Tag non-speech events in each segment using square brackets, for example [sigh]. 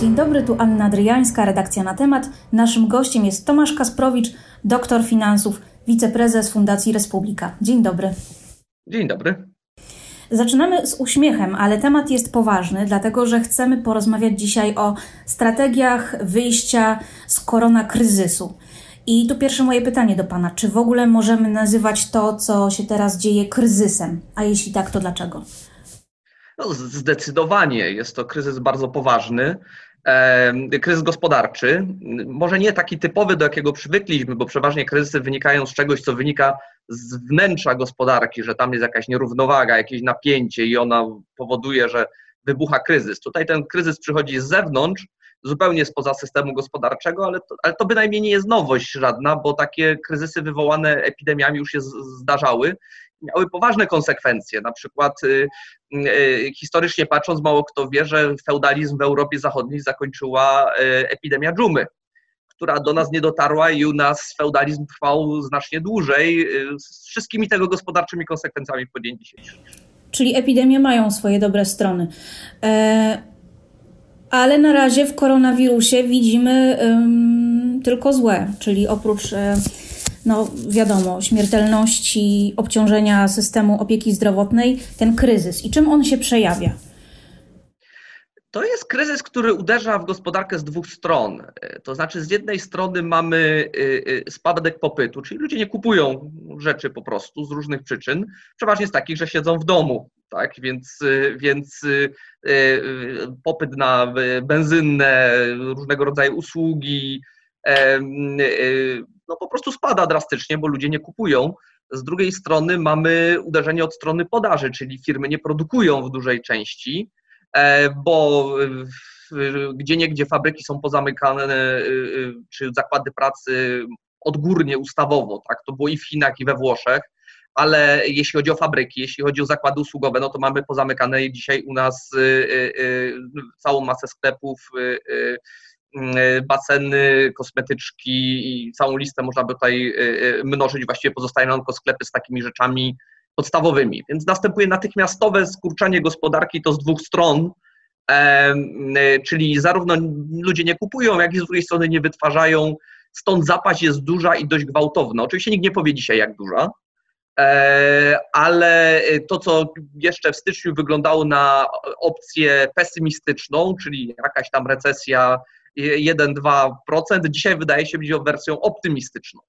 Dzień dobry, tu Anna Dryjańska, redakcja na temat. Naszym gościem jest Tomasz Kasprowicz, doktor finansów, wiceprezes Fundacji Republika. Dzień dobry. Dzień dobry. Zaczynamy z uśmiechem, ale temat jest poważny, dlatego że chcemy porozmawiać dzisiaj o strategiach wyjścia z korona kryzysu. I tu pierwsze moje pytanie do Pana. Czy w ogóle możemy nazywać to, co się teraz dzieje, kryzysem? A jeśli tak, to dlaczego? No, zdecydowanie jest to kryzys bardzo poważny. Kryzys gospodarczy, może nie taki typowy, do jakiego przywykliśmy, bo przeważnie kryzysy wynikają z czegoś, co wynika z wnętrza gospodarki, że tam jest jakaś nierównowaga, jakieś napięcie i ona powoduje, że wybucha kryzys. Tutaj ten kryzys przychodzi z zewnątrz, zupełnie spoza systemu gospodarczego, ale to, ale to bynajmniej nie jest nowość żadna, bo takie kryzysy wywołane epidemiami już się zdarzały miały poważne konsekwencje. Na przykład y, y, historycznie patrząc, mało kto wie, że feudalizm w Europie Zachodniej zakończyła y, epidemia dżumy, która do nas nie dotarła i u nas feudalizm trwał znacznie dłużej, z wszystkimi tego gospodarczymi konsekwencjami po dzień dzisiejszy. Czyli epidemie mają swoje dobre strony. E, ale na razie w koronawirusie widzimy tylko złe, czyli oprócz. No wiadomo, śmiertelności, obciążenia systemu opieki zdrowotnej, ten kryzys i czym on się przejawia? To jest kryzys, który uderza w gospodarkę z dwóch stron. To znaczy, z jednej strony mamy y, y, spadek popytu, czyli ludzie nie kupują rzeczy po prostu z różnych przyczyn, przeważnie z takich, że siedzą w domu, tak? Więc, y, więc popyt na benzynę, różnego rodzaju usługi, no po prostu spada drastycznie, bo ludzie nie kupują. Z drugiej strony mamy uderzenie od strony podaży, czyli firmy nie produkują w dużej części, e, bo gdzie niegdzie fabryki są pozamykane, e, e, czy zakłady pracy odgórnie, ustawowo, tak? To było i w Chinach, i we Włoszech, ale jeśli chodzi o fabryki, jeśli chodzi o zakłady usługowe, no to mamy pozamykane dzisiaj u nas całą masę sklepów, baseny, kosmetyczki i całą listę można by tutaj y, y, mnożyć. Właściwie pozostają tylko sklepy z takimi rzeczami podstawowymi. Więc następuje natychmiastowe skurczenie gospodarki to z dwóch stron, y, czyli zarówno ludzie nie kupują, jak i z drugiej strony nie wytwarzają. Stąd zapaść jest duża i dość gwałtowna. Oczywiście nikt nie powie dzisiaj, jak duża, e, ale to, co jeszcze w styczniu wyglądało na opcję pesymistyczną, czyli jakaś tam recesja 1-2%. Dzisiaj wydaje się być wersją optymistyczną.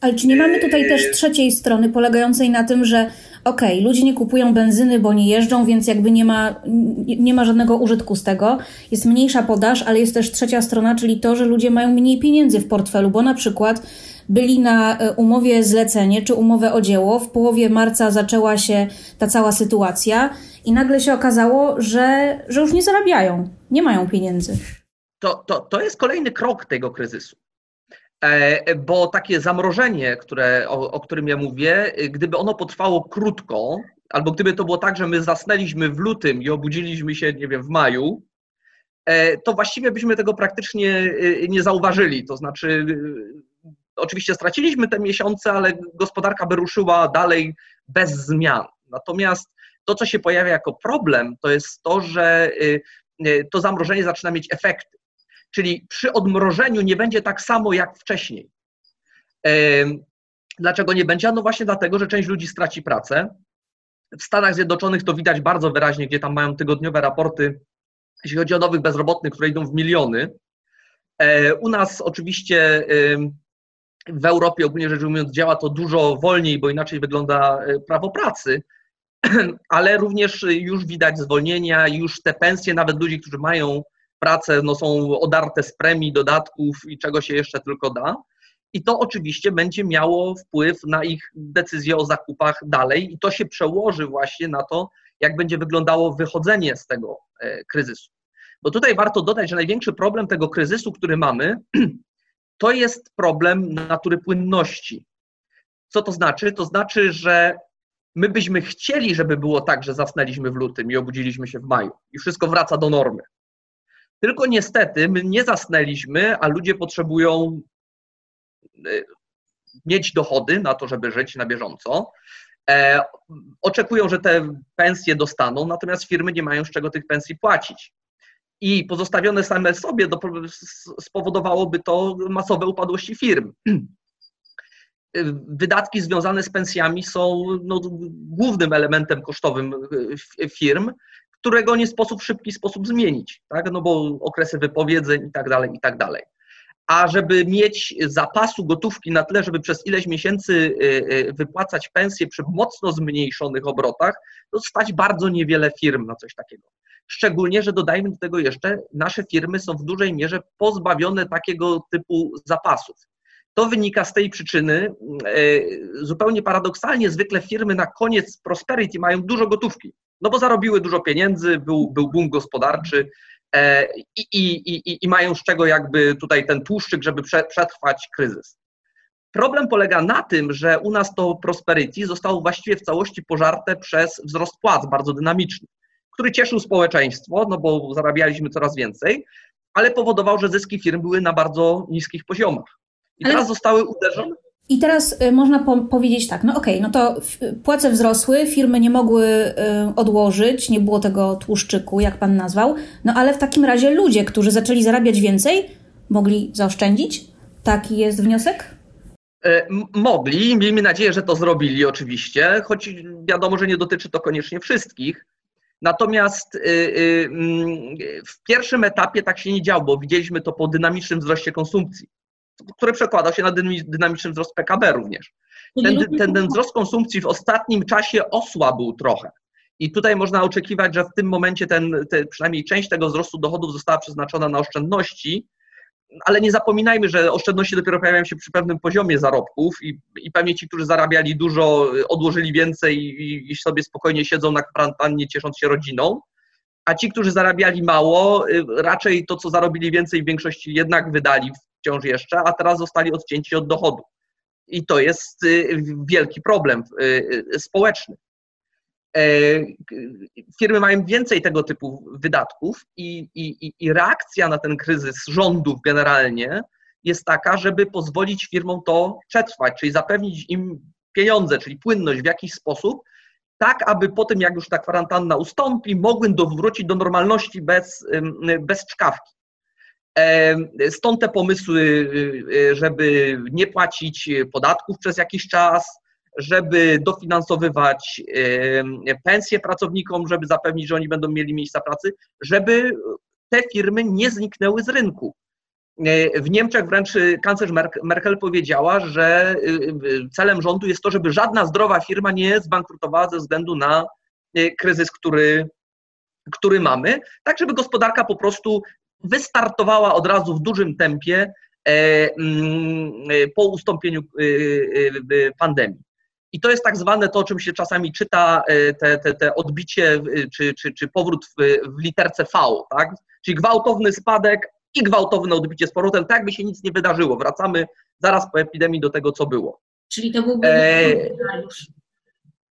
Ale czy nie mamy tutaj też trzeciej strony polegającej na tym, że okej, okay, ludzie nie kupują benzyny, bo nie jeżdżą, więc jakby nie ma, nie ma żadnego użytku z tego. Jest mniejsza podaż, ale jest też trzecia strona, czyli to, że ludzie mają mniej pieniędzy w portfelu, bo na przykład byli na e, umowie zlecenie czy umowę o dzieło. W połowie marca zaczęła się ta cała sytuacja i nagle się okazało, że, że już nie zarabiają, nie mają pieniędzy to, to, to jest kolejny krok tego kryzysu. E, bo takie zamrożenie, które, o, o którym ja mówię, gdyby ono potrwało krótko, albo gdyby to było tak, że my zasnęliśmy w lutym i obudziliśmy się, nie wiem, w maju, e, to właściwie byśmy tego praktycznie e, nie zauważyli. To znaczy, oczywiście straciliśmy te miesiące, ale gospodarka by ruszyła dalej bez zmian. Natomiast to, co się pojawia jako problem, to jest to, że to zamrożenie zaczyna mieć efekty. Czyli przy odmrożeniu nie będzie tak samo jak wcześniej. Dlaczego nie będzie? No właśnie dlatego, że część ludzi straci pracę. W Stanach Zjednoczonych to widać bardzo wyraźnie, gdzie tam mają tygodniowe raporty, jeśli chodzi o nowych bezrobotnych, które idą w miliony. E, u nas oczywiście w Europie ogólnie rzecz ujmując działa to dużo wolniej, bo inaczej wygląda e, prawo pracy, [clears throat] ale również już widać zwolnienia, już te pensje nawet ludzi, którzy mają prace no, są odarte z premii, dodatków i czego się jeszcze tylko da. I to oczywiście będzie miało wpływ na ich decyzje o zakupach dalej, i to się przełoży właśnie na to, jak będzie wyglądało wychodzenie z tego e, kryzysu. Bo tutaj warto dodać, że największy problem tego kryzysu, który mamy, [clears throat] to jest problem natury płynności. Co to znaczy? To znaczy, że my byśmy chcieli, żeby było tak, że zasnęliśmy w lutym i obudziliśmy się w maju i wszystko wraca do normy. Tylko niestety my nie zasnęliśmy, a ludzie potrzebują e, mieć dochody na to, żeby żyć na bieżąco. E, oczekują, że te pensje dostaną, natomiast firmy nie mają z czego tych pensji płacić. i pozostawione same sobie spowodowałoby to masowe upadłości firm. Wydatki związane z pensjami są no, głównym elementem kosztowym firm, którego nie sposób w szybki sposób zmienić, tak? no bo okresy wypowiedzeń i tak dalej, i tak dalej. A żeby mieć zapasu gotówki na tyle, żeby przez ileś miesięcy y, y, wypłacać pensje przy mocno zmniejszonych obrotach, to stać bardzo niewiele firm na coś takiego. Szczególnie, że dodajmy do tego jeszcze, nasze firmy są w dużej mierze pozbawione takiego typu zapasów. To wynika z tej przyczyny, y, zupełnie paradoksalnie, zwykle firmy na koniec prosperity mają dużo gotówki no bo zarobiły dużo pieniędzy, był, był boom gospodarczy e, i, i, i, i mają z czego jakby tutaj ten tłuszczyk, żeby przetrwać kryzys. Problem polega na tym, że u nas to prosperity zostało właściwie w całości pożarte przez wzrost płac bardzo dynamiczny, który cieszył społeczeństwo, no bo zarabialiśmy coraz więcej, ale powodował, że zyski firm były na bardzo niskich poziomach. I ale... teraz zostały uderzone. I teraz y, można po powiedzieć tak, no okej, okay, no to płace wzrosły, firmy nie mogły y, odłożyć, nie było tego tłuszczyku, jak pan nazwał, no ale w takim razie ludzie, którzy zaczęli zarabiać więcej, mogli zaoszczędzić? Taki jest wniosek? E, mogli, miejmy nadzieję, że to zrobili oczywiście, choć wiadomo, że nie dotyczy to koniecznie wszystkich. Natomiast y, mm, w pierwszym etapie tak się nie działo, bo widzieliśmy to po dynamicznym wzroście konsumpcji który przekładał się na dynamiczny wzrost PKB również. Ten, ten, ten wzrost konsumpcji w ostatnim czasie osłabł trochę. I tutaj można oczekiwać, że w tym momencie ten, te, przynajmniej część tego wzrostu dochodów została przeznaczona na oszczędności, ale nie zapominajmy, że oszczędności dopiero pojawiają się przy pewnym poziomie zarobków i, i pewnie ci, którzy zarabiali dużo, odłożyli więcej i, i sobie spokojnie siedzą na kwarantannie, ciesząc się rodziną, a ci, którzy zarabiali mało, y, raczej to, co zarobili więcej, w większości jednak wydali wciąż jeszcze, a teraz zostali odcięci od dochodu. I to jest y, wielki problem y, społeczny. E, firmy mają więcej tego typu wydatków i, i, i reakcja na ten kryzys rządów generalnie jest taka, żeby pozwolić firmom to przetrwać, czyli zapewnić im pieniądze, czyli płynność w jakiś sposób, tak aby po tym, jak już ta kwarantanna ustąpi, mogły wrócić do normalności bez, bez czkawki. Stąd te pomysły, y, y, żeby nie płacić podatków przez jakiś czas, żeby dofinansowywać pensje pracownikom, żeby zapewnić, że oni będą mieli miejsca pracy, żeby te firmy nie zniknęły z rynku. E, w Niemczech wręcz kanclerz Merkel powiedziała, że celem rządu jest to, żeby żadna zdrowa firma nie zbankrutowała ze względu na e, kryzys, który, który mamy, tak żeby gospodarka po prostu wystartowała od razu w dużym tempie e, mm, po ustąpieniu pandemii. I to jest tak zwane to, o czym się czasami czyta, te, te, te odbicie czy, czy, czy powrót w, w literce V, tak? czyli gwałtowny spadek, i gwałtowne odbicie z powrotem, tak by się nic nie wydarzyło. Wracamy zaraz po epidemii do tego, co było. Czyli to byłby e... scenariusz.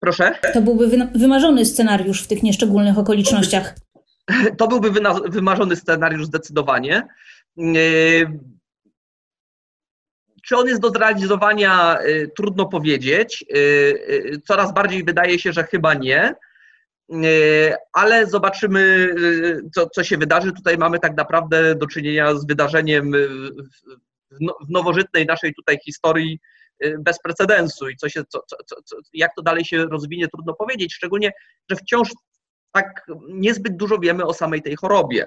Proszę? To byłby wymarzony scenariusz w tych nieszczególnych okolicznościach. [laughs] To byłby wymarzony scenariusz zdecydowanie. E, czy on jest do zrealizowania? E, trudno powiedzieć. E, coraz bardziej wydaje się, że chyba nie. Ale zobaczymy, co, co się wydarzy. Tutaj mamy tak naprawdę do czynienia z wydarzeniem no, w nowożytnej naszej tutaj historii bez precedensu i co się, co, co, jak to dalej się rozwinie, trudno powiedzieć, szczególnie, że wciąż tak niezbyt dużo wiemy o samej tej chorobie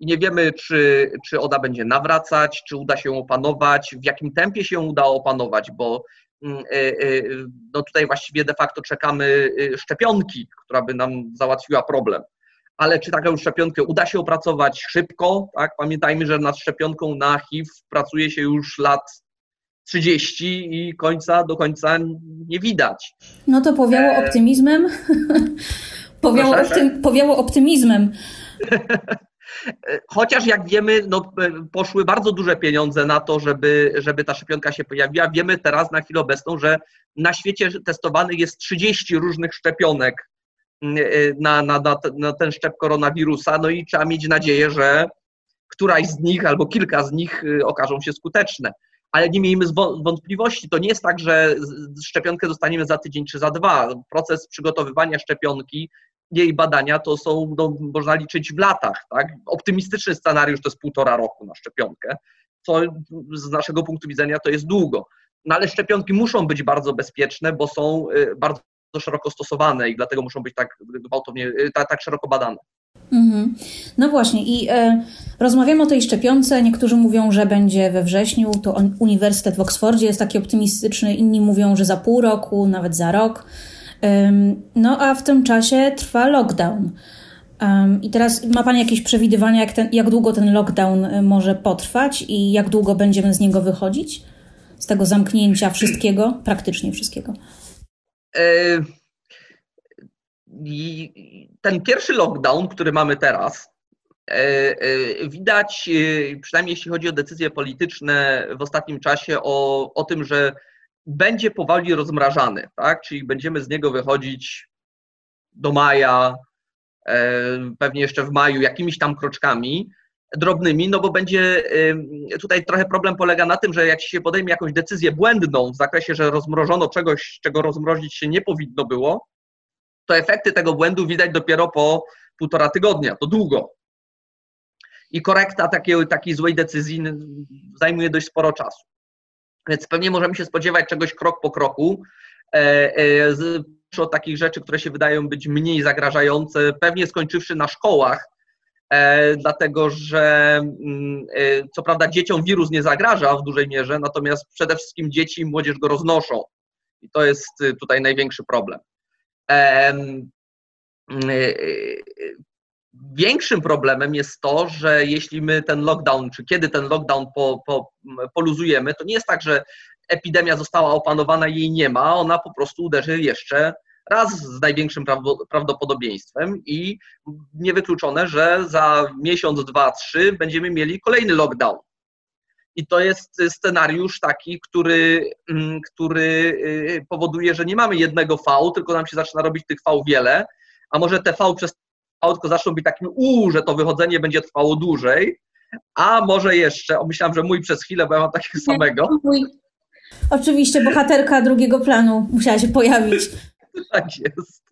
i nie wiemy, czy, czy ona będzie nawracać, czy uda się opanować, w jakim tempie się uda opanować, bo Mm, e, e, no tutaj właściwie de facto czekamy e, szczepionki, która by nam załatwiła problem. Ale czy taką szczepionkę uda się opracować szybko? Tak? Pamiętajmy, że nad szczepionką na HIV pracuje się już lat 30 i końca do końca nie widać. No to powiało optymizmem. [laughs] powiało, optym, powiało optymizmem. [laughs] Chociaż jak wiemy, no, poszły bardzo duże pieniądze na to, żeby, żeby ta szczepionka się pojawiła. Wiemy teraz na chwilę obecną, że na świecie testowanych jest 30 różnych szczepionek mm, y, na, na, na, na ten szczep koronawirusa, no i trzeba mieć nadzieję, że któraś z nich albo kilka z nich y, okażą się skuteczne. Ale nie miejmy wątpliwości, to nie jest tak, że szczepionkę dostaniemy za tydzień czy za dwa. Proces przygotowywania szczepionki jej badania to są, no, można liczyć w latach. Tak? Optymistyczny scenariusz to jest półtora roku na szczepionkę, co z naszego punktu widzenia to jest długo. No ale szczepionki muszą być bardzo bezpieczne, bo są bardzo szeroko stosowane i dlatego muszą być tak gwałtownie, tak, tak szeroko badane. Mhm. No właśnie, i e, rozmawiamy o tej szczepionce. Niektórzy mówią, że będzie we wrześniu. To Uniwersytet w Oksfordzie jest taki optymistyczny, inni mówią, że za pół roku, nawet za rok. no a w tym czasie trwa lockdown. Um, I teraz ma Pani jakieś przewidywania, jak, ten, jak długo ten lockdown e, może potrwać i jak długo będziemy z niego wychodzić? Z tego zamknięcia wszystkiego, praktycznie wszystkiego. E, ten pierwszy lockdown, który mamy teraz, e, e, widać, e, przynajmniej jeśli chodzi o decyzje polityczne w ostatnim czasie, o, o tym, że będzie powoli rozmrażany, tak? czyli będziemy z niego wychodzić do maja, pewnie jeszcze w maju, jakimiś tam kroczkami drobnymi, no bo będzie tutaj trochę problem polega na tym, że jak się podejmie jakąś decyzję błędną w zakresie, że rozmrożono czegoś, czego rozmrozić się nie powinno było, to efekty tego błędu widać dopiero po półtora tygodnia. To długo. I korekta takiej, takiej złej decyzji zajmuje dość sporo czasu. Więc pewnie możemy się spodziewać czegoś krok po kroku. E, e, od takich rzeczy, które się wydają być mniej zagrażające, pewnie skończywszy na szkołach, e, dlatego że mm, co prawda dzieciom wirus nie zagraża w dużej mierze, natomiast przede wszystkim dzieci i młodzież go roznoszą. I to jest tutaj największy problem. Y, y, większym problemem jest to, że jeśli my ten lockdown, czy kiedy ten lockdown po, po, poluzujemy, to nie jest tak, że epidemia została opanowana i jej nie ma, ona po prostu uderzy jeszcze raz z największym prawdopodobieństwem i niewykluczone, że za miesiąc, dwa, trzy będziemy mieli kolejny lockdown. I to jest scenariusz taki, który, mm, który y, powoduje, że nie mamy jednego V, tylko nam się zaczyna robić tych V wiele, a może te V przez V tylko zaczną być takim U, że to wychodzenie będzie trwało dłużej, a może jeszcze, myślałam, że mój przez chwilę, bo ja mam takiego samego. Mój. Oczywiście, bohaterka drugiego planu musiała się pojawić. [laughs] tak jest.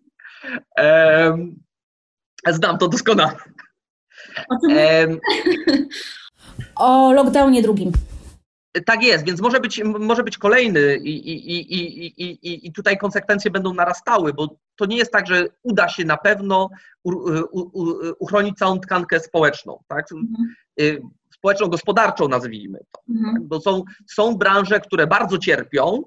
Um, znam to doskonale. Um, [laughs] o lockdownie drugim. Tak jest, więc może być, może być kolejny i, i, i, i, i tutaj konsekwencje będą narastały, bo to nie jest tak, że uda się na pewno u, u, uchronić całą tkankę społeczną, tak? Mhm. Y, społeczno-gospodarczą nazwijmy to. Mhm. Tak? Bo są, są branże, które bardzo cierpią,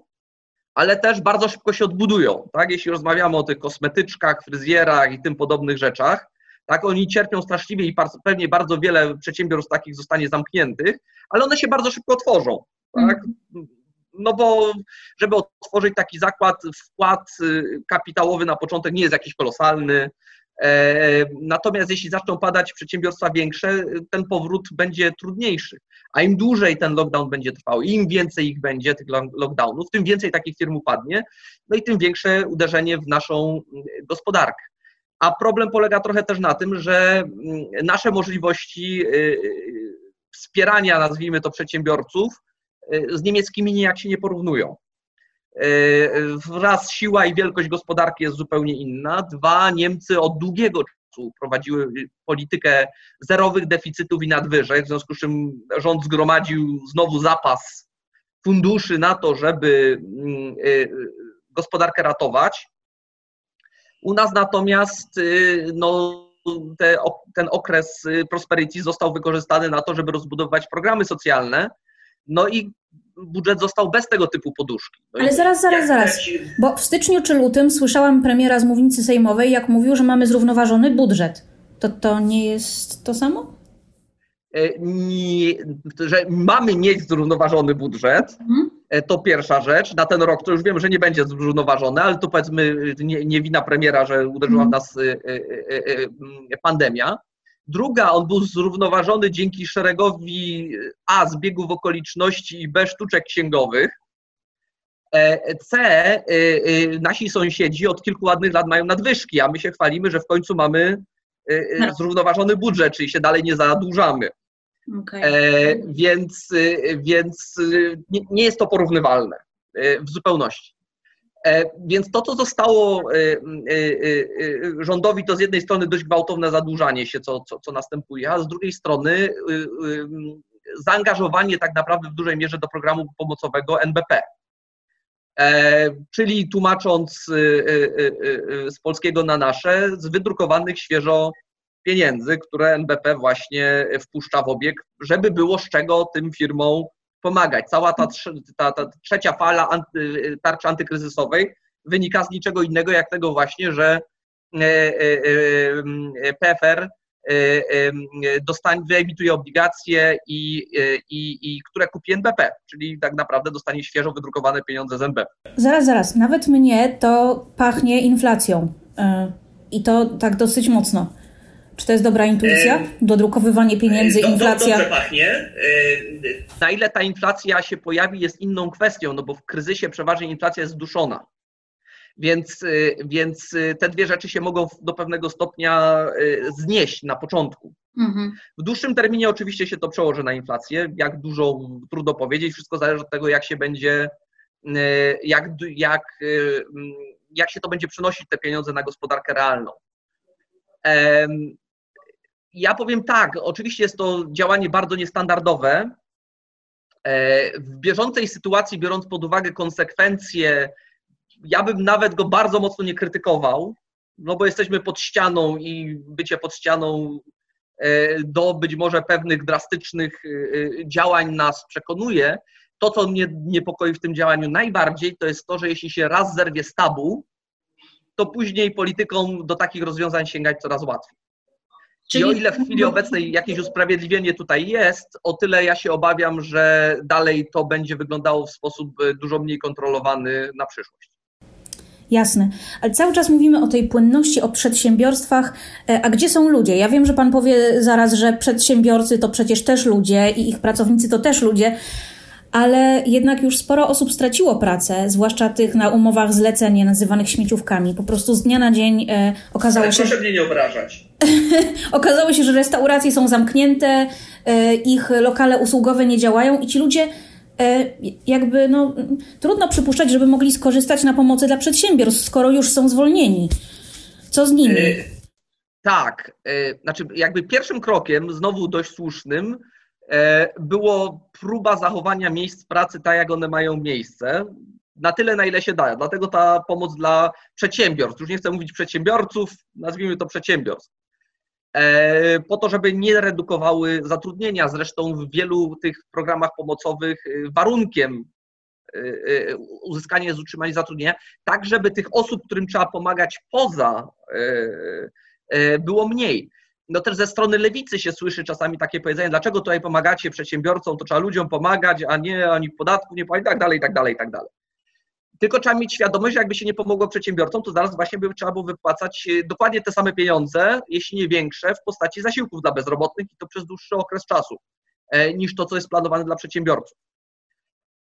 ale też bardzo szybko się odbudują. Tak? Jeśli rozmawiamy o tych kosmetyczkach, fryzjerach i tym podobnych rzeczach, tak, oni cierpią straszliwie i pewnie bardzo wiele przedsiębiorstw takich zostanie zamkniętych, ale one się bardzo szybko otworzą. Tak? Mhm. No bo żeby otworzyć taki zakład, wkład y, kapitałowy na początek nie jest jakiś kolosalny. E, natomiast jeśli zaczną padać przedsiębiorstwa większe, ten powrót będzie trudniejszy. A im dłużej ten lockdown będzie trwał, im więcej ich będzie, tych lockdownów, tym więcej takich firm upadnie, no i tym większe uderzenie w naszą gospodarkę. A problem polega trochę też na tym, że mm, nasze możliwości y, y, wspierania, nazwijmy to, przedsiębiorców y, z niemieckimi nijak się nie porównują. Raz siła i wielkość gospodarki jest zupełnie inna. Dwa, Niemcy od długiego czasu prowadziły politykę zerowych deficytów i nadwyżek, w związku z czym rząd zgromadził znowu zapas funduszy na to, żeby mm, gospodarkę ratować. U nas natomiast y, no, te, ten okres y, prosperity został wykorzystany na to, żeby rozbudowywać programy socjalne, no i budżet został bez tego typu poduszki. No Ale zaraz, zaraz, zaraz, bo w styczniu czy lutym słyszałam premiera z mównicy sejmowej, jak mówił, że mamy zrównoważony budżet. To to nie jest to samo? E, nie, że mamy mieć zrównoważony budżet, mhm. E, to pierwsza rzecz. Na ten rok to już wiem, że nie będzie zrównoważony, ale to powiedzmy nie, nie wina premiera, że uderzyła w mhm. nas e, pandemia. Druga, on był zrównoważony dzięki szeregowi A zbiegów okoliczności i B sztuczek księgowych. C, nasi sąsiedzi od kilku ładnych lat mają nadwyżki, a my się chwalimy, że w końcu mamy no. zrównoważony budżet, czyli się dalej nie zadłużamy. Okay. E, więc więc nie, nie, jest to porównywalne e, w zupełności. Więc to, co zostało rządowi, to z jednej strony dość gwałtowne zadłużanie się, co, co, co następuje, a z drugiej strony zaangażowanie tak naprawdę w dużej mierze do programu pomocowego NBP. E, czyli tłumacząc z polskiego na nasze, z wydrukowanych świeżo pieniędzy, które NBP właśnie wpuszcza w obieg, żeby było z czego tym firmom pomagać. Cała ta, ta, ta trzecia fala anty, tarczy antykryzysowej wynika z niczego innego, jak tego właśnie, że e, e, PFR Y, y, dostanie, wyemituje obligacje, i, i, i, które kupi NBP, czyli tak naprawdę dostanie świeżo wydrukowane pieniądze z NBP. Zaraz, zaraz. Nawet mnie to pachnie inflacją. I to tak dosyć mocno. Czy to jest dobra intuicja? Dodrukowywanie pieniędzy, inflacja. Dobrze pachnie. Na ile ta inflacja się pojawi, jest inną kwestią, no bo w kryzysie przeważnie inflacja jest zduszona. Więc, y, więc te dwie rzeczy się mogą do pewnego stopnia znieść na początku. Mhm. W dłuższym terminie oczywiście się to przełoży na inflację. Jak dużo, trudno powiedzieć. Wszystko zależy od tego, jak się będzie, jak, jak, jak się to będzie przynosić te pieniądze na gospodarkę realną. Ja powiem tak, oczywiście jest to działanie bardzo niestandardowe. E, w bieżącej sytuacji, biorąc pod uwagę konsekwencje ja bym nawet go bardzo mocno nie krytykował, no bo jesteśmy pod ścianą i bycie pod ścianą e, do być może pewnych drastycznych e, działań nas przekonuje. To, co mnie niepokoi w tym działaniu najbardziej, to jest to, że jeśli się raz zerwie z tabu, to później politykom do takich rozwiązań sięgać coraz łatwiej. Czyli... I o ile w chwili obecnej jakieś usprawiedliwienie tutaj jest, o tyle ja się obawiam, że dalej to będzie wyglądało w sposób dużo mniej kontrolowany na przyszłość. Jasne, ale cały czas mówimy o tej płynności, o przedsiębiorstwach, e, a gdzie są ludzie? Ja wiem, że Pan powie zaraz, że przedsiębiorcy to przecież też ludzie i ich pracownicy to też ludzie, ale jednak już sporo osób straciło pracę, zwłaszcza tych na umowach zlecenie nazywanych śmieciówkami. Po prostu z dnia na dzień e, okazało ale się. Proszę mnie nie obrażać. [laughs] okazało się, że restauracje są zamknięte, e, ich lokale usługowe nie działają i ci ludzie E, jakby no, trudno przypuszczać, żeby mogli skorzystać na pomocy dla przedsiębiorstw, skoro już są zwolnieni. Co z nimi? E, tak, e, znaczy jakby pierwszym krokiem, znowu dość słusznym, było próba zachowania miejsc pracy tak, jak one mają miejsce, na tyle, na ile się da. Dlatego ta pomoc dla przedsiębiorstw, już nie chcę mówić przedsiębiorców, nazwijmy to przedsiębiorstw. E, po to, żeby nie redukowały zatrudnienia. Zresztą w wielu tych programach pomocowych e, warunkiem e, uzyskania jest utrzymanie zatrudnienia, tak żeby tych osób, którym trzeba pomagać poza, było mniej. No też ze strony lewicy się słyszy czasami takie powiedzenie, dlaczego tutaj pomagacie przedsiębiorcom, to trzeba ludziom pomagać, a nie oni podatku nie płacić, i tak dalej, i tak dalej, i tak dalej. Tylko trzeba mieć świadomość, że jakby się nie pomogło przedsiębiorcom, to zaraz właśnie by trzeba było wypłacać e, dokładnie te same pieniądze, jeśli nie większe, w postaci zasiłków dla bezrobotnych i to przez dłuższy okres czasu, e, niż to, co jest planowane dla przedsiębiorców.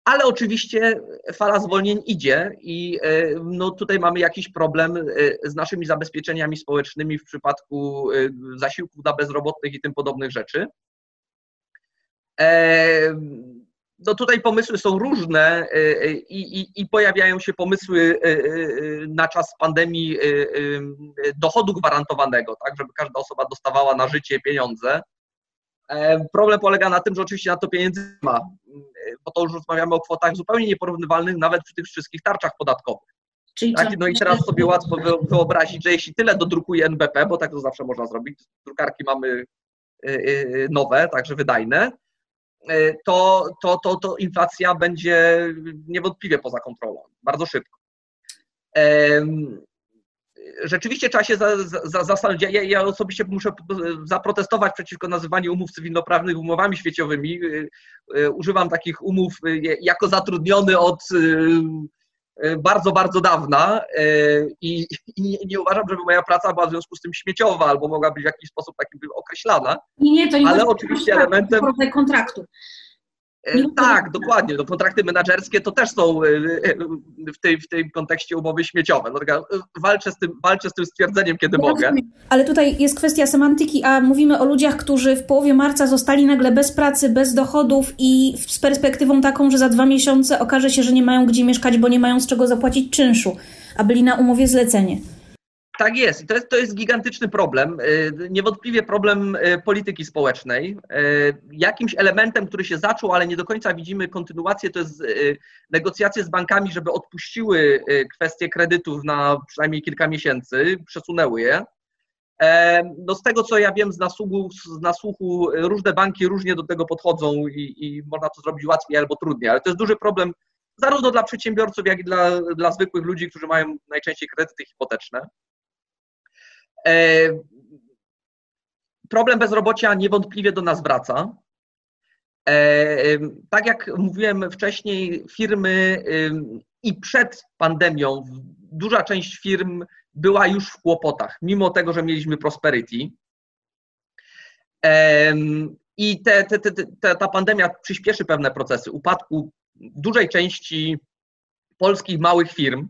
Ale oczywiście fala zwolnień idzie i e, no, tutaj mamy jakiś problem z naszymi zabezpieczeniami społecznymi w przypadku zasiłków dla bezrobotnych i tym podobnych rzeczy no tutaj pomysły są różne i, i, i, pojawiają się pomysły na czas pandemii dochodu gwarantowanego, tak, żeby każda osoba dostawała na życie pieniądze. E, problem polega na tym, że oczywiście na to pieniędzy ma, bo to już rozmawiamy o kwotach zupełnie nieporównywalnych nawet przy tych wszystkich tarczach podatkowych. Tak? No i teraz sobie łatwo wyobrazić, że jeśli tyle dodrukuje NBP, bo tak to zawsze można zrobić, drukarki mamy nowe, także wydajne, E, to, to, to, to inflacja będzie niewątpliwie poza kontrolą, bardzo szybko. Rzeczywiście trzeba się zastanowić. Ja, ja osobiście muszę zaprotestować przeciwko nazywaniu umów cywilnoprawnych umowami świeciowymi. E, e, używam takich umów jako zatrudniony od bardzo, bardzo dawna i, i, nie uważam, żeby moja praca była w związku z tym śmieciowa albo mogła być w jakiś sposób taki określana. Nie, nie, to nie ale oczywiście elementem kontraktu. E, tak, dokładnie. No, kontrakty menedżerskie to też są e, e, w, tej, w tym kontekście umowy śmieciowe. No, walczę, z tym, walczę z tym stwierdzeniem, kiedy ja mogę. Ale tutaj jest kwestia semantyki, a mówimy o ludziach, którzy w połowie marca zostali nagle bez pracy, bez dochodów i z perspektywą taką, że za dwa miesiące okaże się, że nie mają gdzie mieszkać, bo nie mają z czego zapłacić czynszu, a byli na umowie zlecenie. Tak jest. I to jest, to jest gigantyczny problem. Y, niewątpliwie problem y, polityki społecznej. Y, jakimś elementem, który się zaczął, ale nie do końca widzimy kontynuację, to jest negocjacje z bankami, żeby odpuściły kwestie kredytów na przynajmniej kilka miesięcy, przesunęły je. E, no z tego, co ja wiem z nasłuchu, z nasłuchu różne banki różnie do tego podchodzą i, i można to zrobić łatwiej albo trudniej, ale to jest duży problem zarówno dla przedsiębiorców, jak i dla, dla zwykłych ludzi, którzy mają najczęściej kredyty hipoteczne. E, problem bezrobocia niewątpliwie do nas wraca. E, tak jak mówiłem wcześniej, firmy i przed pandemią duża część firm była już w kłopotach, mimo tego, że mieliśmy prosperity. I te, te, te, ta pandemia przyspieszy pewne procesy upadku dużej części polskich małych firm,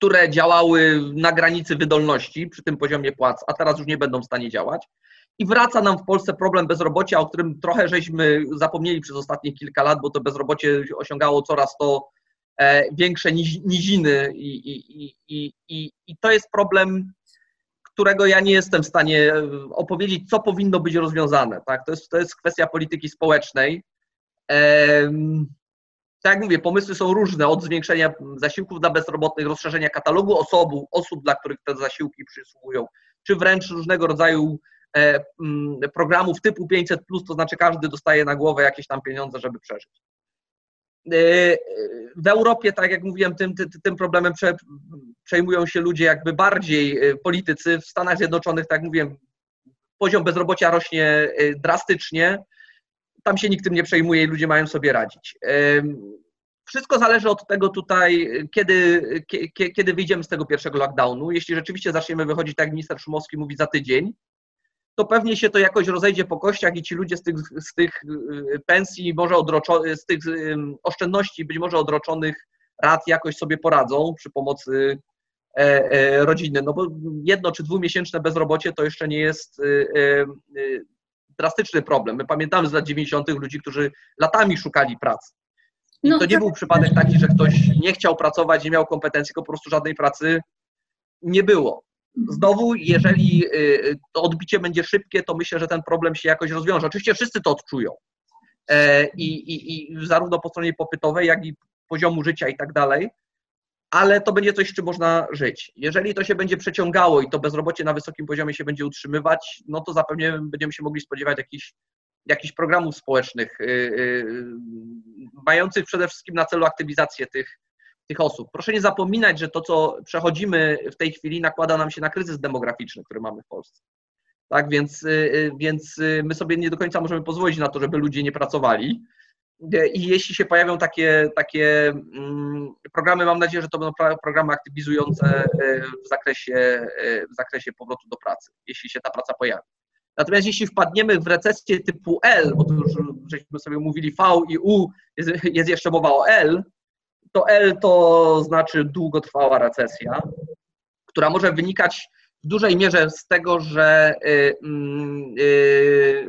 które działały na granicy wydolności przy tym poziomie płac, a teraz już nie będą w stanie działać. I wraca nam w Polsce problem bezrobocia, o którym trochę żeśmy zapomnieli przez ostatnie kilka lat, bo to bezrobocie osiągało coraz to e, większe niziny i, i, i, i, i to jest problem, którego ja nie jestem w stanie opowiedzieć, co powinno być rozwiązane. Tak? To, jest, to jest kwestia polityki społecznej tak jak mówię, pomysły są różne, od zwiększenia zasiłków dla bezrobotnych, rozszerzenia katalogu osób, osób dla których te zasiłki przysługują, czy wręcz różnego rodzaju e, programów typu 500, to znaczy każdy dostaje na głowę jakieś tam pieniądze, żeby przeżyć. E, w Europie, tak jak mówiłem, tym, tym problemem prze, przejmują się ludzie jakby bardziej e, politycy. W Stanach Zjednoczonych, tak jak mówiłem, poziom bezrobocia rośnie drastycznie tam się nikt tym nie przejmuje i ludzie mają sobie radzić. Wszystko zależy od tego tutaj, kiedy, kiedy wyjdziemy z tego pierwszego lockdownu. Jeśli rzeczywiście zaczniemy wychodzić, tak jak minister Szumowski mówi, za tydzień, to pewnie się to jakoś rozejdzie po kościach i ci ludzie z tych, z tych y, pensji, może odroczo, z tych oszczędności być może odroczonych rat jakoś sobie poradzą przy pomocy e, e, rodziny. No bo jedno czy dwumiesięczne bezrobocie to jeszcze nie jest y, y, drastyczny problem. My pamiętamy z lat 90. ludzi, którzy latami szukali pracy. I no, to nie tak. był przypadek taki, że ktoś nie chciał pracować, nie miał kompetencji, tylko po prostu żadnej pracy nie było. Znowu, jeżeli y, to odbicie będzie szybkie, to myślę, że ten problem się jakoś rozwiąże. Oczywiście wszyscy to odczują. E, I, i, i zarówno po stronie popytowej, jak i poziomu życia i tak dalej ale to będzie coś, z czym można żyć. Jeżeli to się będzie przeciągało i to bezrobocie na wysokim poziomie się będzie utrzymywać, no to zapewne będziemy się mogli spodziewać jakichś, jakichś programów społecznych, yy, mających przede wszystkim na celu aktywizację tych, tych osób. Proszę nie zapominać, że to, co przechodzimy w tej chwili, nakłada nam się na kryzys demograficzny, który mamy w Polsce. Tak, więc, yy, więc my sobie nie do końca możemy pozwolić na to, żeby ludzie nie pracowali i jeśli się pojawią takie, takie mm, programy, mam nadzieję, że to będą programy aktywizujące e, w zakresie, e, w zakresie powrotu do pracy, jeśli się ta praca pojawi. Natomiast jeśli wpadniemy w recesję typu L, bo to już żeśmy sobie mówili V i U, jest, jest jeszcze mowa o L, to L to znaczy długotrwała recesja, która może wynikać w dużej mierze z tego, że y, y,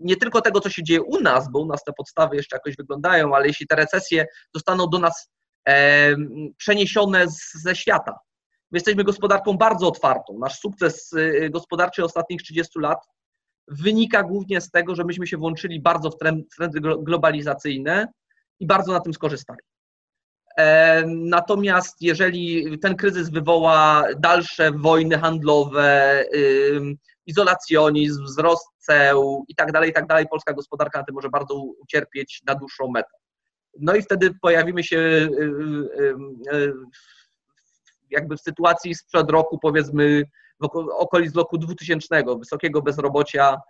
nie tylko tego, co się dzieje u nas, bo u nas te podstawy jeszcze jakoś wyglądają, ale jeśli te recesje zostaną do nas e, przeniesione z, ze świata. My jesteśmy gospodarką bardzo otwartą. Nasz sukces y, gospodarczy ostatnich 30 lat wynika głównie z tego, że myśmy się włączyli bardzo w trendy globalizacyjne i bardzo na tym skorzystali. Natomiast jeżeli ten kryzys wywoła dalsze wojny handlowe, izolacjonizm, wzrost ceł i tak dalej, i tak dalej, polska gospodarka na tym może bardzo ucierpieć na dłuższą metę. No i wtedy pojawimy się y, y, y, jakby w sytuacji sprzed roku, powiedzmy, okolic roku 2000, wysokiego bezrobocia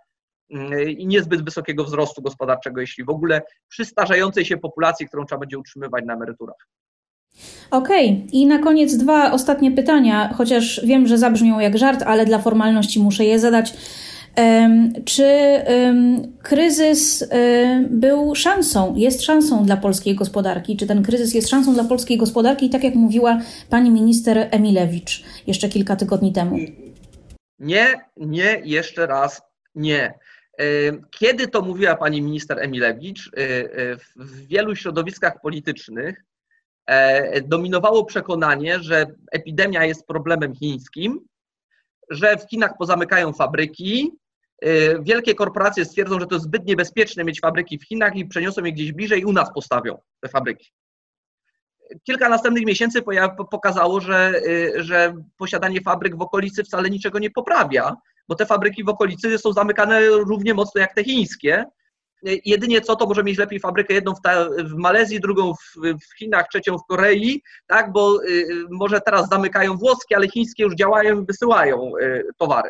i niezbyt wysokiego wzrostu gospodarczego, jeśli w ogóle przy starzejącej się populacji, którą trzeba będzie utrzymywać na emeryturach. Okej, okay. i na koniec dwa ostatnie pytania, chociaż wiem, że zabrzmią jak żart, ale dla formalności muszę je zadać. Czy kryzys był szansą, jest szansą dla polskiej gospodarki? Czy ten kryzys jest szansą dla polskiej gospodarki, tak jak mówiła pani minister Emilewicz jeszcze kilka tygodni temu? Nie, nie, jeszcze raz nie. Kiedy to mówiła pani minister Emilewicz, y, y, w wielu środowiskach politycznych e, dominowało przekonanie, że epidemia jest problemem chińskim, że w Chinach pozamykają fabryki, y, wielkie korporacje stwierdzą, że to jest zbyt niebezpieczne mieć fabryki w Chinach i przeniosą je gdzieś bliżej i u nas postawią te fabryki. Kilka następnych miesięcy pokazało, że, że posiadanie fabryk w okolicy wcale niczego nie poprawia, bo te fabryki w okolicy są zamykane równie mocno jak te chińskie. Jedynie co, to może mieć lepiej fabrykę jedną w, ta, w Malezji, drugą w, w, Chinach, trzecią w Korei, tak, bo y, może teraz zamykają włoskie, ale chińskie już działają i wysyłają y, towary.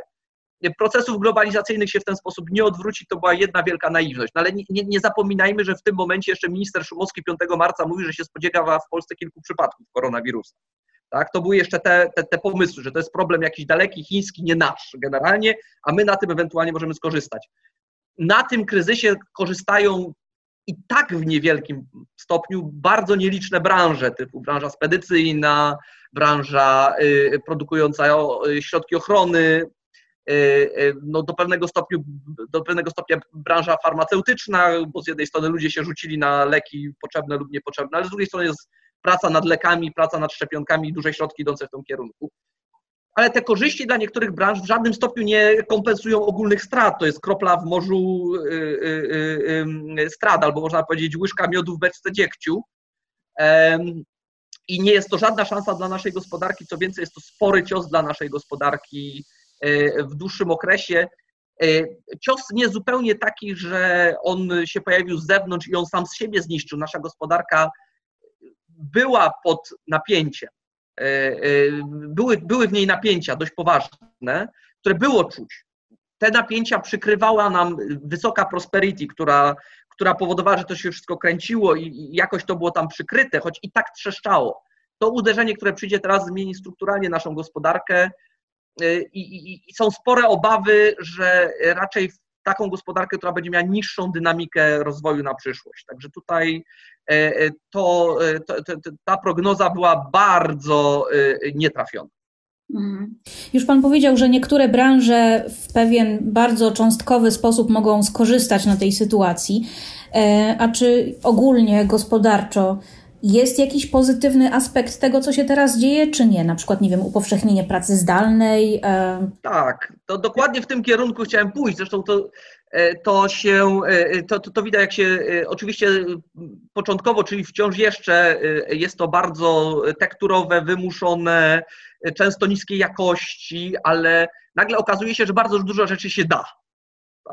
Procesów globalizacyjnych się w ten sposób nie odwróci, to była jedna wielka naiwność. No ale nie, nie, nie zapominajmy, że w tym momencie jeszcze minister Szumowski 5 marca mówi, że się spodziewa w Polsce kilku przypadków koronawirusa. Tak? To były jeszcze te, te, te pomysły, że to jest problem jakiś daleki, chiński, nie nasz generalnie, a my na tym ewentualnie możemy skorzystać. Na tym kryzysie korzystają i tak w niewielkim stopniu bardzo nieliczne branże, typu branża spedycyjna, branża y, produkująca środki ochrony, y, y, no do, pewnego stopniu, do pewnego stopnia branża farmaceutyczna, bo z jednej strony ludzie się rzucili na leki potrzebne lub niepotrzebne, ale z drugiej strony jest praca nad lekami, praca nad szczepionkami, duże środki idące w tym kierunku. Ale te korzyści dla niektórych branż w żadnym stopniu nie kompensują ogólnych strat. To jest kropla w morzu y, y, y, strat, albo można powiedzieć łyżka miodu w beczce dziegciu. I nie jest to żadna szansa dla naszej gospodarki, co więcej, jest to spory cios dla naszej gospodarki w dłuższym okresie. Cios nie zupełnie taki, że on się pojawił z zewnątrz i on sam z siebie zniszczył. Nasza gospodarka była pod napięciem. E, e, były, były w niej napięcia dość poważne, które było czuć. Te napięcia przykrywała nam wysoka prosperity, która, która powodowała, że to się wszystko kręciło i jakoś to było tam przykryte, choć i tak trzeszczało. To uderzenie, które przyjdzie teraz, zmieni strukturalnie naszą gospodarkę e, i, i, i są spore obawy, że raczej taką gospodarkę, która będzie miała niższą dynamikę rozwoju na przyszłość. Także tutaj to, e, to, to ta prognoza była bardzo nietrafiona. Mhm. Już Pan powiedział, że niektóre branże w pewien bardzo cząstkowy sposób mogą skorzystać na tej sytuacji. A czy ogólnie gospodarczo jest jakiś pozytywny aspekt tego, co się teraz dzieje, czy nie? Na przykład, nie wiem, upowszechnienie pracy zdalnej? E... Tak, to dokładnie w tym kierunku chciałem pójść. Zresztą to, e, to się, e, to, to, to widać, jak się oczywiście początkowo, czyli wciąż jeszcze jest to bardzo tekturowe, wymuszone, często niskiej jakości, ale nagle okazuje się, że bardzo dużo rzeczy się da.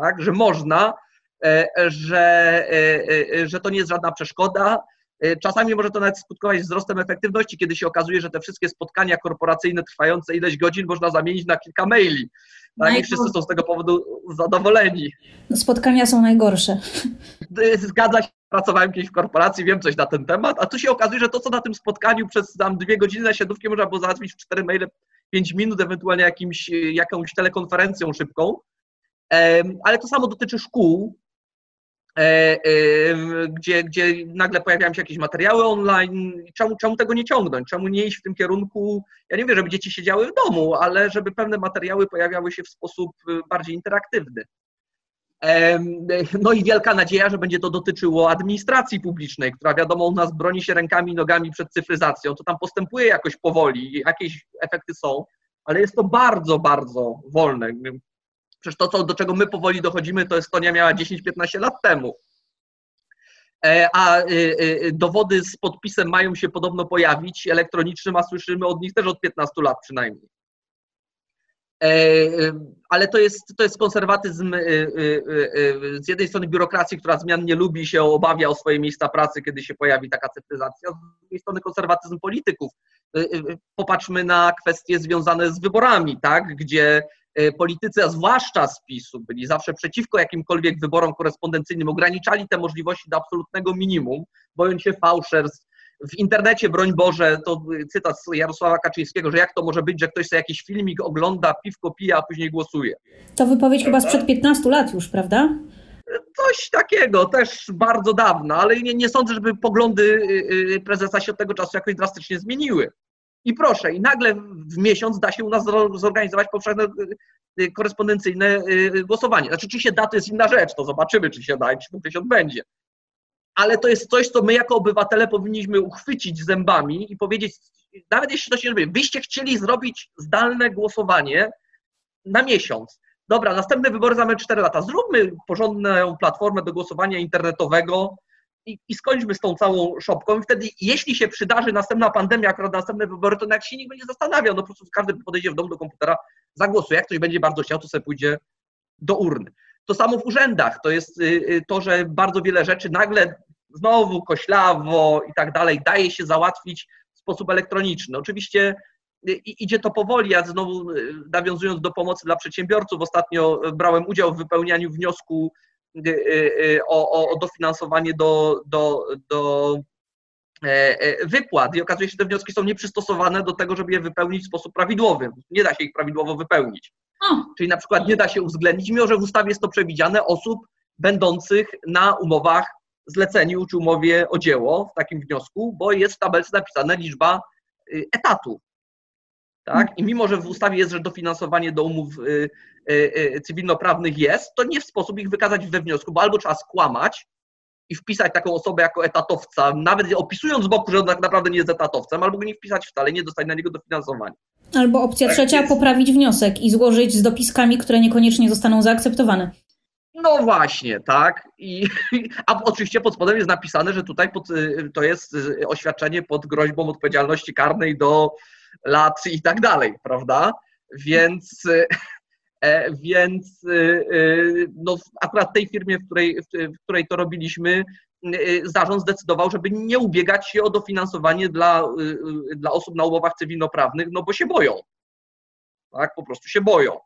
Tak? Że można, że, że to nie jest żadna przeszkoda, E, czasami może to nawet skutkować wzrostem efektywności, kiedy się okazuje, że te wszystkie spotkania korporacyjne trwające ileś godzin można zamienić na kilka maili. Tak? I wszyscy są z tego powodu zadowoleni. Spotkania są najgorsze. E, zgadza się, pracowałem kiedyś w korporacji, wiem coś na ten temat, a tu się okazuje, że to, co na tym spotkaniu przez tam dwie godziny na siedówkę można było załatwić w cztery maile, pięć minut, ewentualnie jakimś, jakąś telekonferencją szybką. Ale to samo dotyczy szkół, E, e, gdzie, gdzie nagle pojawiają się jakieś materiały online. Czemu, czemu tego nie ciągnąć? Czemu nie iść w tym kierunku? Ja nie wiem, żeby dzieci siedziały w domu, ale żeby pewne materiały pojawiały się w sposób e, bardziej interaktywny. No i wielka nadzieja, że będzie to dotyczyło administracji publicznej, która wiadomo u nas broni się rękami i nogami przed cyfryzacją. To tam postępuje jakoś powoli, jakieś efekty są, ale jest to bardzo, bardzo wolne. Przecież to, co, do czego my powoli dochodzimy, to Estonia miała 10-15 lat temu. E, a y, y, dowody z podpisem mają się podobno pojawić elektronicznym, a słyszymy od nich też od 15 lat przynajmniej. E, ale to jest, to jest konserwatyzm z jednej strony biurokracji, która zmian nie lubi, się obawia o swoje miejsca pracy, kiedy się pojawi taka cyfryzacja, z drugiej strony konserwatyzm polityków. Popatrzmy na kwestie związane z wyborami, tak? gdzie E, politycy, a zwłaszcza z PiSu, byli zawsze przeciwko jakimkolwiek wyborom korespondencyjnym, ograniczali te możliwości do absolutnego minimum, bojąc się fałszerstw, w internecie, broń Boże, to cytat z Jarosława Kaczyńskiego, że jak to może być, że ktoś sobie jakiś filmik ogląda, piwko pije, a później głosuje. To wypowiedź chyba sprzed 15 lat już, prawda? Coś takiego, też bardzo dawno, ale nie, nie sądzę, żeby poglądy y, y, prezesa się od tego czasu jakoś drastycznie zmieniły. I proszę, i nagle w miesiąc da się u nas zorganizować powszechne y, korespondencyjne głosowanie. Znaczy, czy się da, to jest inna rzecz, to zobaczymy, czy się da i czy to się odbędzie. Ale to jest coś, co my jako obywatele powinniśmy uchwycić zębami i powiedzieć, nawet jeśli to się nie robi, wyście chcieli zrobić zdalne głosowanie na miesiąc dobra, następne wybory za 4 lata, zróbmy porządną platformę do głosowania internetowego i, i skończmy z tą całą szopką i wtedy, jeśli się przydarzy następna pandemia, akurat następne wybory, to jak się nikt będzie zastanawiał, no po prostu każdy podejdzie w domu do komputera, zagłosuje, jak ktoś będzie bardzo chciał, to sobie pójdzie do urny. To samo w urzędach, to jest y, y, to, że bardzo wiele rzeczy nagle znowu koślawo i tak dalej daje się załatwić w sposób elektroniczny. Oczywiście idzie to powoli. Ja znowu y, nawiązując do pomocy dla przedsiębiorców, ostatnio brałem udział w wypełnianiu wniosku y, y, o, o dofinansowanie do, do, do e, e, wypłat i okazuje się, że te wnioski są nieprzystosowane do tego, żeby je wypełnić w sposób prawidłowy. Nie da się ich prawidłowo wypełnić. Czyli na przykład nie da się uwzględnić, mimo że w ustawie jest to przewidziane, osób będących na umowach zleceniu czy umowie o dzieło w takim wniosku, bo jest w tabelce napisana liczba etatów. Tak? I mimo, że w ustawie jest, że dofinansowanie do umów y, y, y, cywilnoprawnych jest, to nie w sposób ich wykazać we wniosku, bo albo trzeba skłamać i wpisać taką osobę jako etatowca, nawet opisując z boku, że tak naprawdę nie jest etatowcem, albo go nie wpisać wcale, nie dostać na niego dofinansowania. Albo opcja tak trzecia, jest. poprawić wniosek i złożyć z dopiskami, które niekoniecznie zostaną zaakceptowane. No właśnie, tak. I, a oczywiście pod spodem jest napisane, że tutaj pod, to jest oświadczenie pod groźbą odpowiedzialności karnej do lat i tak dalej, prawda? Więc, e, więc e, e, no, akurat tej firmie, w której, w której to robiliśmy, zarząd zdecydował, żeby nie ubiegać się o dofinansowanie dla, dla osób na umowach cywilnoprawnych, no bo się boją. Tak, po prostu się boją.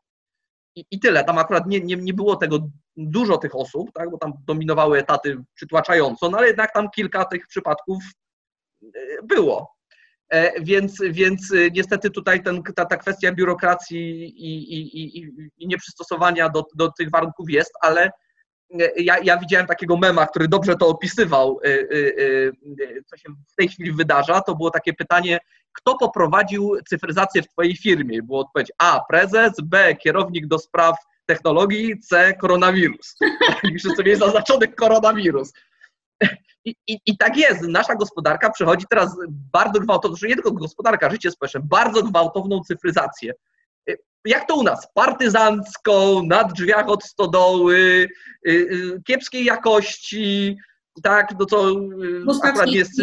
I, i tyle. Tam akurat nie, nie, nie było tego dużo tych osób, tak, bo tam dominowały etaty przytłaczająco, no ale jednak tam kilka tych przypadków było. E, więc, więc y, niestety tutaj ten, ta, ta kwestia biurokracji i, i, i, i nieprzystosowania do, do tych warunków jest, ale e, ja, ja widziałem takiego mema, który dobrze to opisywał, co się w tej chwili wydarza. To było takie pytanie, kto poprowadził cyfryzację w Twojej firmie? Było odpowiedź A. Prezes, B. Kierownik do spraw technologii, C. Koronawirus. [laughs] Sobie jest zaznaczony koronawirus. I, i, I, tak jest. Nasza gospodarka przechodzi teraz bardzo gwałtowną, nie tylko gospodarka, życie społeczne, bardzo gwałtowną cyfryzację. Y, jak to u nas? Partyzancką, na drzwiach od stodoły, y, y, kiepskiej jakości, tak, no co akurat jest...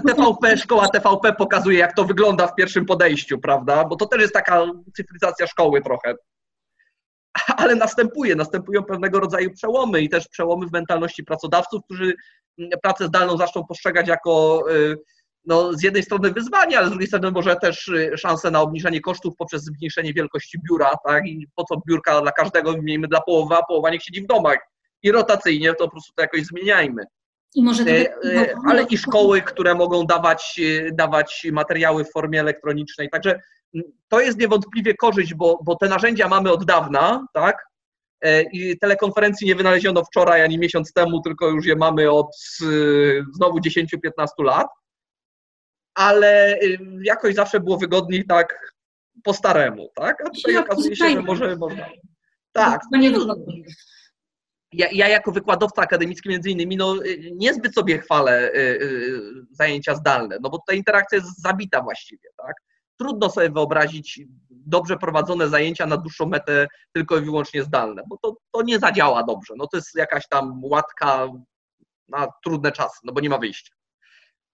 TVP, szkoła TVP pokazuje, jak to wygląda w pierwszym podejściu, prawda? Bo to też jest taka cyfryzacja szkoły trochę [laughs] ale następuje, następują pewnego rodzaju przełomy i też przełomy w mentalności pracodawców, którzy mm, pracę zdalną zaczną postrzegać jako y, no, z jednej strony wyzwanie, ale z drugiej strony może też y, szansę na obniżenie kosztów poprzez zmniejszenie wielkości biura, tak? I po co biurka dla każdego miejmy dla połowy, a połowa niech siedzi w domach. I rotacyjnie to po prostu to jakoś zmieniajmy. I może e, e, ale i szkoły, które mogą dawać, dawać materiały w formie elektronicznej. Także to jest niewątpliwie korzyść, bo, bo te narzędzia mamy od dawna, tak? I telekonferencji nie wynaleziono wczoraj ani miesiąc temu, tylko już je mamy od znowu 10-15 lat. Ale jakoś zawsze było wygodniej tak po staremu, tak? A tutaj okazuje się, że może można. Tak. Ja, ja, jako wykładowca akademicki między innymi no, niezbyt sobie chwalę y, y, zajęcia zdalne, no bo ta interakcja jest zabita właściwie, tak? Trudno sobie wyobrazić dobrze prowadzone zajęcia na dłuższą metę tylko i wyłącznie zdalne, bo to, to nie zadziała dobrze. No to jest jakaś tam łatka na trudne czasy, no bo nie ma wyjścia.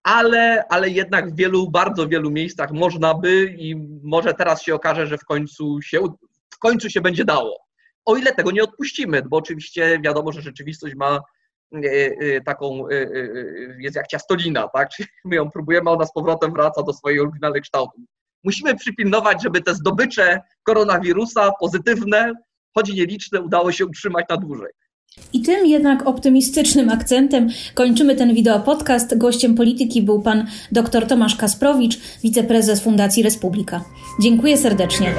Ale, ale jednak w wielu, bardzo wielu miejscach można by i może teraz się okaże, że w końcu się, w końcu się będzie dało o ile tego nie odpuścimy, bo oczywiście wiadomo, że rzeczywistość ma e, e, taką, e, jest jak ciastolina, tak? [laughs] Czyli my ją próbujemy, a ona z powrotem wraca do swojej oryginalnej kształtu. Musimy przypilnować, żeby te zdobycze koronawirusa pozytywne, choć nieliczne, udało się utrzymać na dłużej. I tym jednak optymistycznym akcentem kończymy ten wideo podcast. Gościem polityki był pan dr Tomasz Kasprowicz, wiceprezes Fundacji Republika. Dziękuję serdecznie.